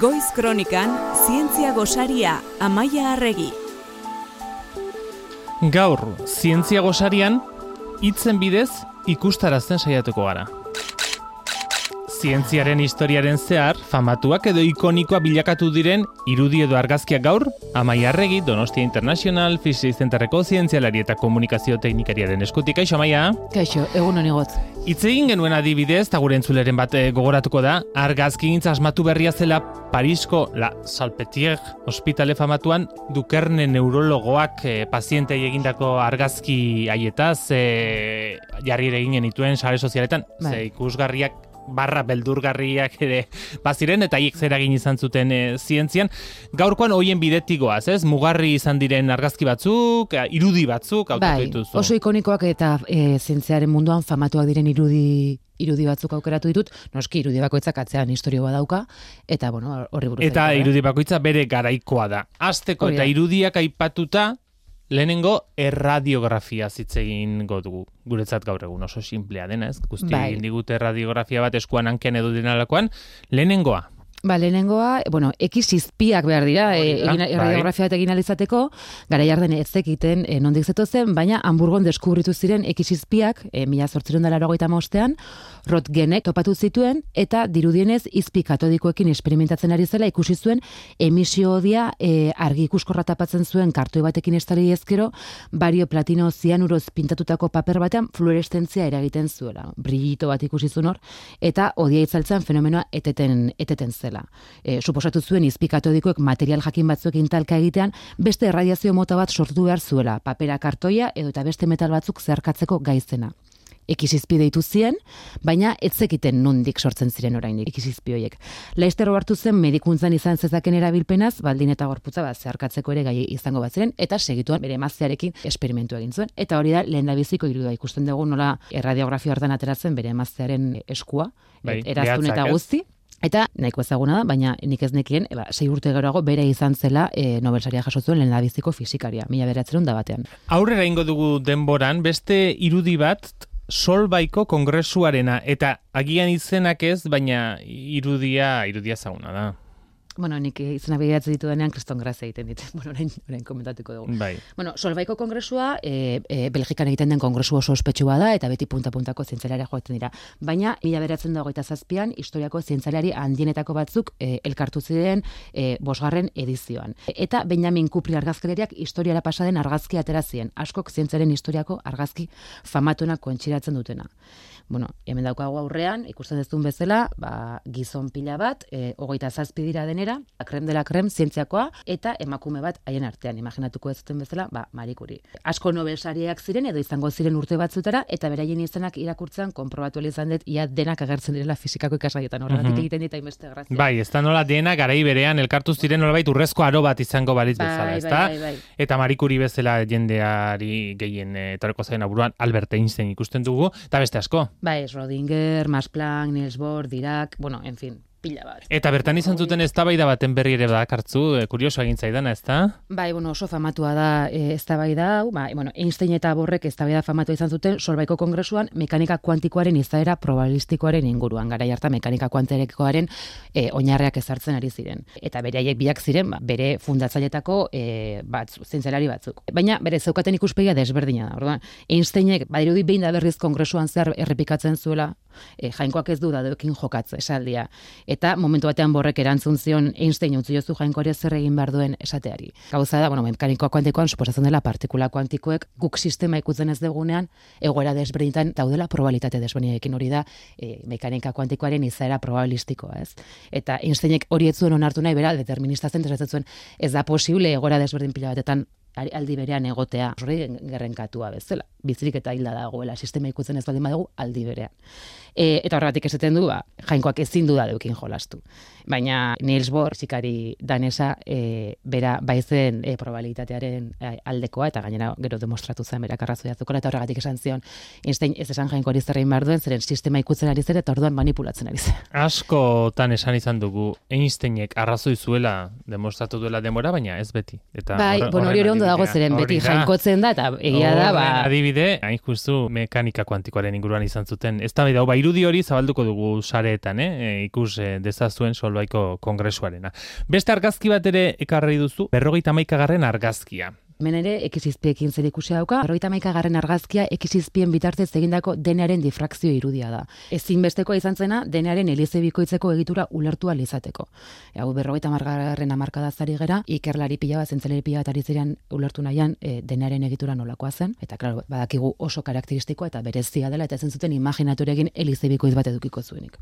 Goiz Kronikan, Zientzia Gosaria, Amaia Arregi. Gaur, Zientzia Gosarian, hitzen bidez ikustarazten saiatuko gara. Zientziaren historiaren zehar, famatuak edo ikonikoa bilakatu diren irudi edo argazkiak gaur, Amaia Arregi, Donostia International, Physics Centerreko zientzialari eta komunikazio teknikariaren eskutik. Kaixo, Amaia? Kaixo, egun honi got. Itze egin genuen adibidez, eta gure entzuleren bat eh, gogoratuko da, argazki asmatu berria zela Parisko La Salpetier ospitale famatuan dukerne neurologoak eh, pazientei egindako argazki haietaz eh, jarri ere egin genituen sare sozialetan, Bai. ze ikusgarriak barra beldurgarriak ere baziren eta hiek zeragin izan zuten e, zientzian. Gaurkoan hoien bidetigoaz, ez? Mugarri izan diren argazki batzuk, eh, irudi batzuk, hautatu Bai, dituzu. oso ikonikoak eta e, zientziaren munduan famatuak diren irudi irudi batzuk aukeratu ditut, noski irudi bakoitzak atzean historio badauka, eta bueno, horri buruz. Eta irudi bakoitza bere garaikoa da. Azteko Hori eta irudiak aipatuta, lehenengo erradiografia hitz egingo dugu. Guretzat gaur egun oso simplea dena, ez? Guzti Bai. digute erradiografia bat eskuan hanken edo dinalakoan. Lehenengoa, Ba, lehenengoa, bueno, X izpiak behar dira, e, egin, radiografia bat egin alizateko, gara jarden ez zekiten e, nondik zen, baina Hamburgon deskubritu ziren X izpiak, e, mila zortziron dela erogeita maostean, rotgenek topatu zituen, eta dirudienez izpi katodikoekin experimentatzen ari zela ikusi zuen emisio odia e, argi ikuskorra tapatzen zuen kartoi batekin estali ezkero, bario platino zianuroz pintatutako paper batean fluoreszentzia eragiten zuela. Brillito bat ikusi zuen hor, eta odia itzaltzen fenomenoa eteten, eteten zela. E, suposatu zuen izpi katodikoek material jakin batzuekin talka egitean, beste erradiazio mota bat sortu behar zuela, papera kartoia edo eta beste metal batzuk zeharkatzeko gaizena. Ekizizpi deitu zien, baina ez zekiten nondik sortzen ziren oraindik ekizizpi horiek. Laizter hartu zen medikuntzan izan zezaken erabilpenaz, baldin eta gorputza bat zeharkatzeko ere gai izango bat ziren, eta segituan bere emaztearekin esperimentu egin zuen. Eta hori da, lehen da irudua ikusten dugu nola erradiografia hortan ateratzen bere emaztearen eskua, Bai, eraztun eta guzti. Eta nahiko ezaguna da, baina nik ez nekien, eba, sei urte geroago bere izan zela e, Nobelsaria jaso zuen lehen biziko fizikaria, mila beratzerun da batean. aurrera ingo dugu denboran, beste irudi bat solbaiko kongresuarena, eta agian izenak ez, baina irudia, irudia zauna da. Bueno, nik izena bideratzen ditu denean kriston grazia egiten dit. Bueno, orain, orain komentatuko dugu. Bai. Bueno, Solbaiko kongresua, e, e, Belgikan egiten den kongresu oso ospetsua da, eta beti punta-puntako zientzalari joaten dira. Baina, mila beratzen dago eta zazpian, historiako zientzalari handienetako batzuk e, elkartu ziren e, bosgarren edizioan. Eta Benjamin Kupri argazkilariak historiara pasaden argazki atera zien, askok zientzaren historiako argazki famatuenak kontxiratzen dutena. Bueno, hemen daukagu aurrean, ikusten dezun bezala, ba, gizon pila bat, e, hogeita zazpi dira denera, krem dela krem, zientziakoa, eta emakume bat haien artean, imaginatuko ez zuten bezala, ba, marikuri. Asko nobelsariak ziren, edo izango ziren urte batzutara, eta beraien izenak irakurtzen, konprobatu izan dut, ia denak agertzen direla fizikako ikasgaietan, horregatik Mhm. egiten dit hainbeste grazia. Bai, ez da nola dena garai berean elkartu ziren nolabait urrezko aro bat izango balitz Bai, bezala, bai, ezta? bai, bai. Eta marikuri bezala jendeari gehien eh, etorreko zaien aburuan Albert Einstein ikusten dugu, eta beste asko. Bai, Schrödinger, Max Planck, Niels Bohr, Dirac, bueno, en fin, pila bat. Eta bertan izan zuten eztabaida baten berri ere badakartzu, e, kurioso egin zaidana, ezta? Bai, bueno, oso famatua da e, eztabaida hau, ba, bueno, Einstein eta Borrek eztabaida famatua izan zuten Solbaiko kongresuan mekanika kuantikoaren izaera probabilistikoaren inguruan, gara harta mekanika kuanterekoaren e, oinarriak ezartzen ari ziren. Eta bere haiek biak ziren, ba, bere fundatzailetako e, batzu, zientzialari batzuk. Baina bere zeukaten ikuspegia desberdina da. Orduan, Einsteinek badirudi behin da berriz kongresuan zer errepikatzen zuela, e, jainkoak ez du da deukin jokatzen esaldia. Eta momentu batean borrek erantzun zion Einstein utzi jozu jainkoari zer egin behar duen esateari. Gauza da, bueno, mekanikoa kuantikoan suposatzen dela partikula kuantikoek guk sistema ikutzen ez degunean egoera desberdinetan daudela probabilitate desberdinekin hori da e, mekanika kuantikoaren izaera probabilistikoa, ez? Eta Einsteinek hori ez zuen onartu nahi bera determinista zen zuen ez da posible egoera desberdin pila batetan aldi berean egotea, hori gerrenkatua bezala. Bizirik eta hilda dagoela, sistema ikutzen ez baldin badugu aldi berean. E, eta horregatik esaten du, ba, jainkoak ezin du da deukin jolastu. Baina Niels Bohr, zikari danesa, e, bera baizen e, probabilitatearen e, aldekoa, eta gainera gero demostratu zen berak arrazoia zukela, eta horregatik esan zion, Einstein ez esan jainkoari zer egin behar duen, zeren sistema ikutzen ari zen, eta orduan manipulatzen ari zen. Askotan esan izan dugu, Einsteinek arrazoi zuela demostratu duela demora, baina ez beti. Eta bai, bueno, hori ere ondo dago zeren Hori beti da. jainkotzen da, eta egia da, ba, adibide, hain justu mekanika kuantikoaren inguruan izan zuten. Ez da bai irudi hori zabalduko dugu sareetan, eh? E, ikus e, dezazuen solbaiko kongresuarena. Beste argazki bat ere ekarri duzu, berrogeita maikagarren argazkia. Hemen ere, ekizizpiekin zer ikusi dauka, berroita garren argazkia ekizizpien bitartez egindako denearen difrakzio irudia da. Ezinbestekoa izan zena, denearen elize bikoitzeko egitura ulertu alizateko. Hau berroita margarren amarkada zari gera, ikerlari pila bat, zentzelari pila bat ari zirean ulertu nahian e, denearen egitura nolakoa zen, eta klaro, badakigu oso karakteristikoa eta berezia dela, eta zen zuten imaginaturekin elize bikoitz bat edukiko zuenik.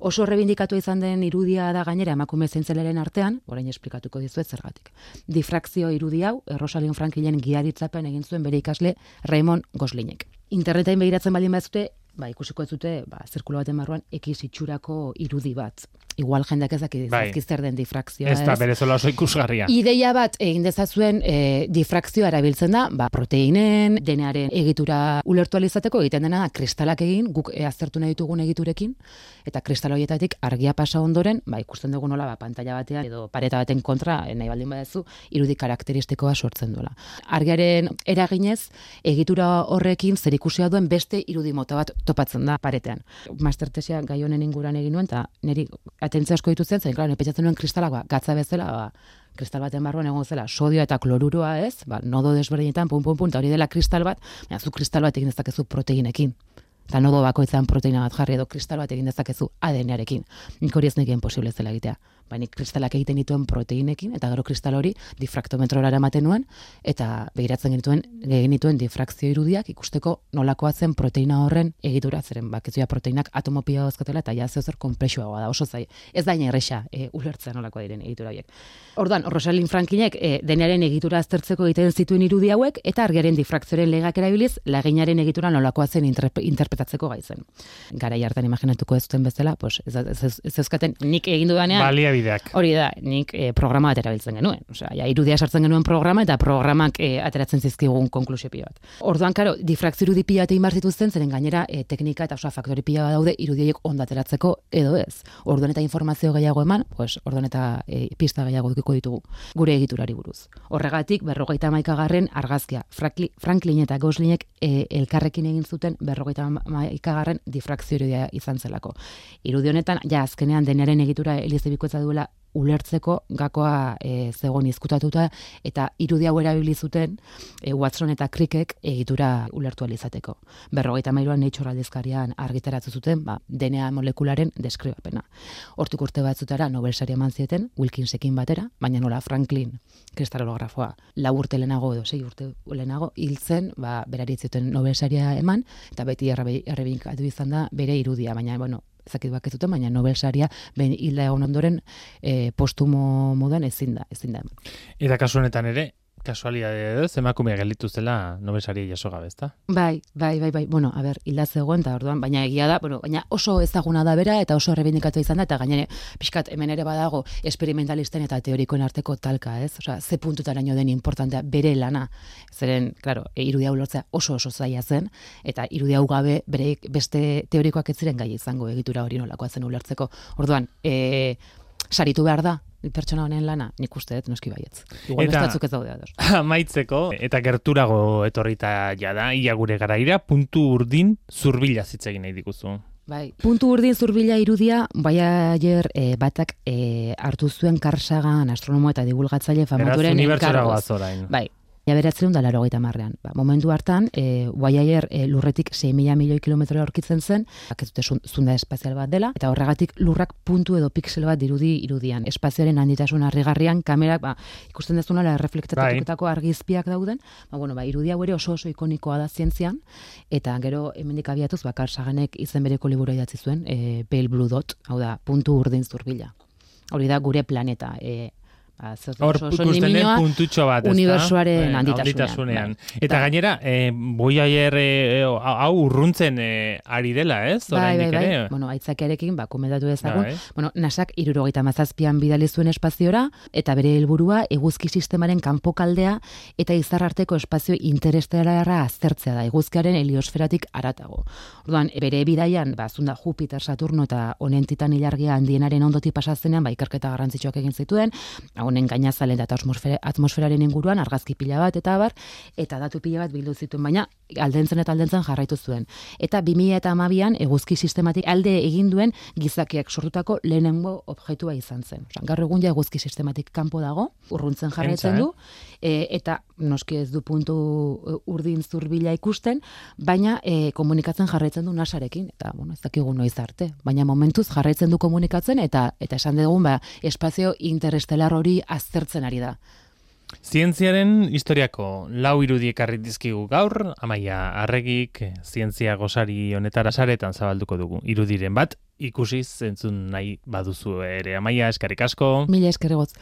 Oso rebindikatu izan den irudia da gainera emakume zentzelaren artean, orain esplikatuko dizuet zergatik. Difrakzio irudi hau, errosalin Frankilen giaritzapen egin zuen bere ikasle Raymond Goslinek. Internetain behiratzen baldin bazute, ba, ikusiko ez dute, ba, zirkulo baten barruan, ekiz itxurako irudi bat igual jendeak ez dakit bai. zer den difrakzioa. Ez da, bere zola oso ikusgarria. Ideia bat egin dezazuen e, difrakzioa erabiltzen da, ba, proteinen, denearen egitura ulertu alizateko egiten dena kristalak egin, guk e, aztertu nahi ditugun egiturekin, eta kristal horietatik argia pasa ondoren, ba, ikusten dugu nola, ba, pantalla batean, edo pareta baten kontra, e, nahi baldin badezu, irudi karakteristikoa sortzen duela. Argiaren eraginez, egitura horrekin zer ikusia duen beste irudi mota bat topatzen da paretean. Mastertesia gai honen inguran egin nuen, eta niri atentzia asko dituzten, zen, klaro, nepetxatzen nuen kristalak, ba, gatza bezala, ba, kristal baten barruan egon zela, sodio eta klorurua ez, ba, nodo desberdinetan, pum, pum, pum, hori dela kristal bat, baina zu kristal bat egin dezakezu proteinekin. Eta nodo bakoitzan proteina bat jarri edo kristal bat egin dezakezu ADN-arekin. Nik hori ez nekien posible zela egitea bainik kristalak egiten dituen proteinekin, eta gero kristal hori difraktometrora eramaten nuen, eta behiratzen genituen, genituen difrakzio irudiak ikusteko nolakoa zen proteina horren egitura, zeren bakizuia proteinak atomopia dozkatela, eta jazio zer komplexua da, oso zai, ez da erresa e, ulertzea nolakoa diren egitura horiek. Orduan, Rosalind Frankinek e, denaren egitura aztertzeko egiten zituen irudi hauek, eta argiaren difrakzioaren legak erabiliz, laginaren egitura nolakoa zen interpretatzeko gaitzen. Gara hartan imaginatuko ez zuten bezala, pues, ez, ez, ez, ez, nik egin dudanean, baliabideak. Hori da, nik e, programa bat erabiltzen genuen. Osea, ja, irudia sartzen genuen programa eta programak e, ateratzen zizkigun konklusio pila bat. Orduan, karo, difrakzio irudi pila bat egin zituzten, zeren gainera e, teknika eta osa faktori pila bat daude irudiek ondateratzeko edo ez. Orduan eta informazio gehiago eman, pues, orduan eta e, pista gehiago dukiko ditugu gure egiturari buruz. Horregatik, berrogeita maikagarren argazkia. Franklin eta Goslinek e, elkarrekin egin zuten berrogeita maikagarren difrakzio irudia izan zelako. Irudi honetan, ja, azkenean denaren egitura elizebikoetza duela ulertzeko gakoa e, zegoen izkutatuta eta irudi hau erabili zuten e, Watson eta Crickek egitura ulertu alizateko. Berrogeita mailuan Nature aldizkarian argitaratu zuten, ba, DNA molekularen deskribapena. Hortik urte batzutara Nobel sari eman zieten Wilkinsekin batera, baina nola Franklin kristalolografoa lau urte lehenago edo sei urte lehenago hiltzen, ba, berari zuten Nobel saria eman eta beti errebinkatu izan da bere irudia, baina bueno, ezakit bak ez baina Nobel saria ben hilda egon ondoren e, postumo modan ezin da, ezin da. Eta kasu honetan ere, kasualidade edo, emakumea gelditu zela nobesari jaso gabe, ezta? Bai, bai, bai, bai. Bueno, a ber, hilda zegoen ta orduan, baina egia da, bueno, baina oso ezaguna da bera eta oso errebindikatu izan da eta gainere pixkat hemen ere badago esperimentalisten eta teorikoen arteko talka, ez? Osea, ze puntutaraino den importantea bere lana. Zeren, claro, e, irudia ulortzea oso oso zaila zen eta irudia hau gabe bere beste teorikoak ez ziren gai izango egitura hori nolakoa zen ulertzeko. Orduan, eh saritu behar da, pertsona honen lana, nik uste dut noski baietz. Igual eta, ez daude ados. Amaitzeko, eta gerturago etorrita jada, ia gure garaira, puntu urdin zurbila zitzegin nahi dikuzu. Bai. Puntu urdin zurbila irudia, bai ayer e, batak e, hartu zuen karsagan astronomo eta divulgatzaile famaturen enkargoz. Bai, Ja beratzen da laro marrean. Ba, momentu hartan, e, Guaiaier e, lurretik 6 mila milioi kilometro aurkitzen zen, dute zunda espazial bat dela, eta horregatik lurrak puntu edo pixel bat dirudi irudian. Espaziaren handitasun harrigarrian, kamerak, ba, ikusten dezuna, la reflektatuketako bai. argizpiak dauden, ba, bueno, ba, irudia ere oso oso ikonikoa da zientzian, eta gero hemendik abiatuz, bakar saganek izen bereko liburu idatzi zuen, e, Pale Blue Dot, hau da, puntu urdin zurbila. Hori da gure planeta, e, Ba, Hor ikusten den puntutxo bat, Unibersuaren eh, handitasunean. Bai. Eta, gainera, eh, boi aier eh, hau urruntzen eh, ari dela, ez? Bai, bai, bai. Bueno, aitzakerekin, ba, komendatu ezagun. Bai. Bueno, nasak irurogeita mazazpian bidali zuen espaziora, eta bere helburua eguzki sistemaren kanpokaldea eta izarrarteko espazio interestelara aztertzea da, eguzkiaren heliosferatik aratago. Orduan, bere bidaian, ba, zunda Jupiter, Saturno eta honentitan ilargia handienaren ondoti pasazenean, ba, ikerketa garrantzitsuak egin zituen, honen gainazalen eta atmosfera, atmosferaren inguruan argazki pila bat eta bar, eta datu pila bat bildu zituen, baina aldentzen eta aldentzen jarraitu zuen. Eta 2000 eta amabian eguzki sistematik alde egin duen gizakiak sortutako lehenengo objektua izan zen. Osa, gaur egun ja eguzki sistematik kanpo dago, urruntzen jarraitzen du, e, eta noski ez du puntu e, urdin zurbila ikusten, baina e, komunikatzen jarraitzen du nasarekin, eta bueno, ez dakigu noiz arte, baina momentuz jarraitzen du komunikatzen, eta eta esan dugun, ba, espazio interestelar hori aztertzen ari da. Zientziaren historiako lau irudi ekarri dizkigu gaur, amaia arregik, zientzia gosari honetara saretan zabalduko dugu. Irudiren bat, ikusi zentzun nahi baduzu ere. Amaia, eskarik asko. Mila eskarik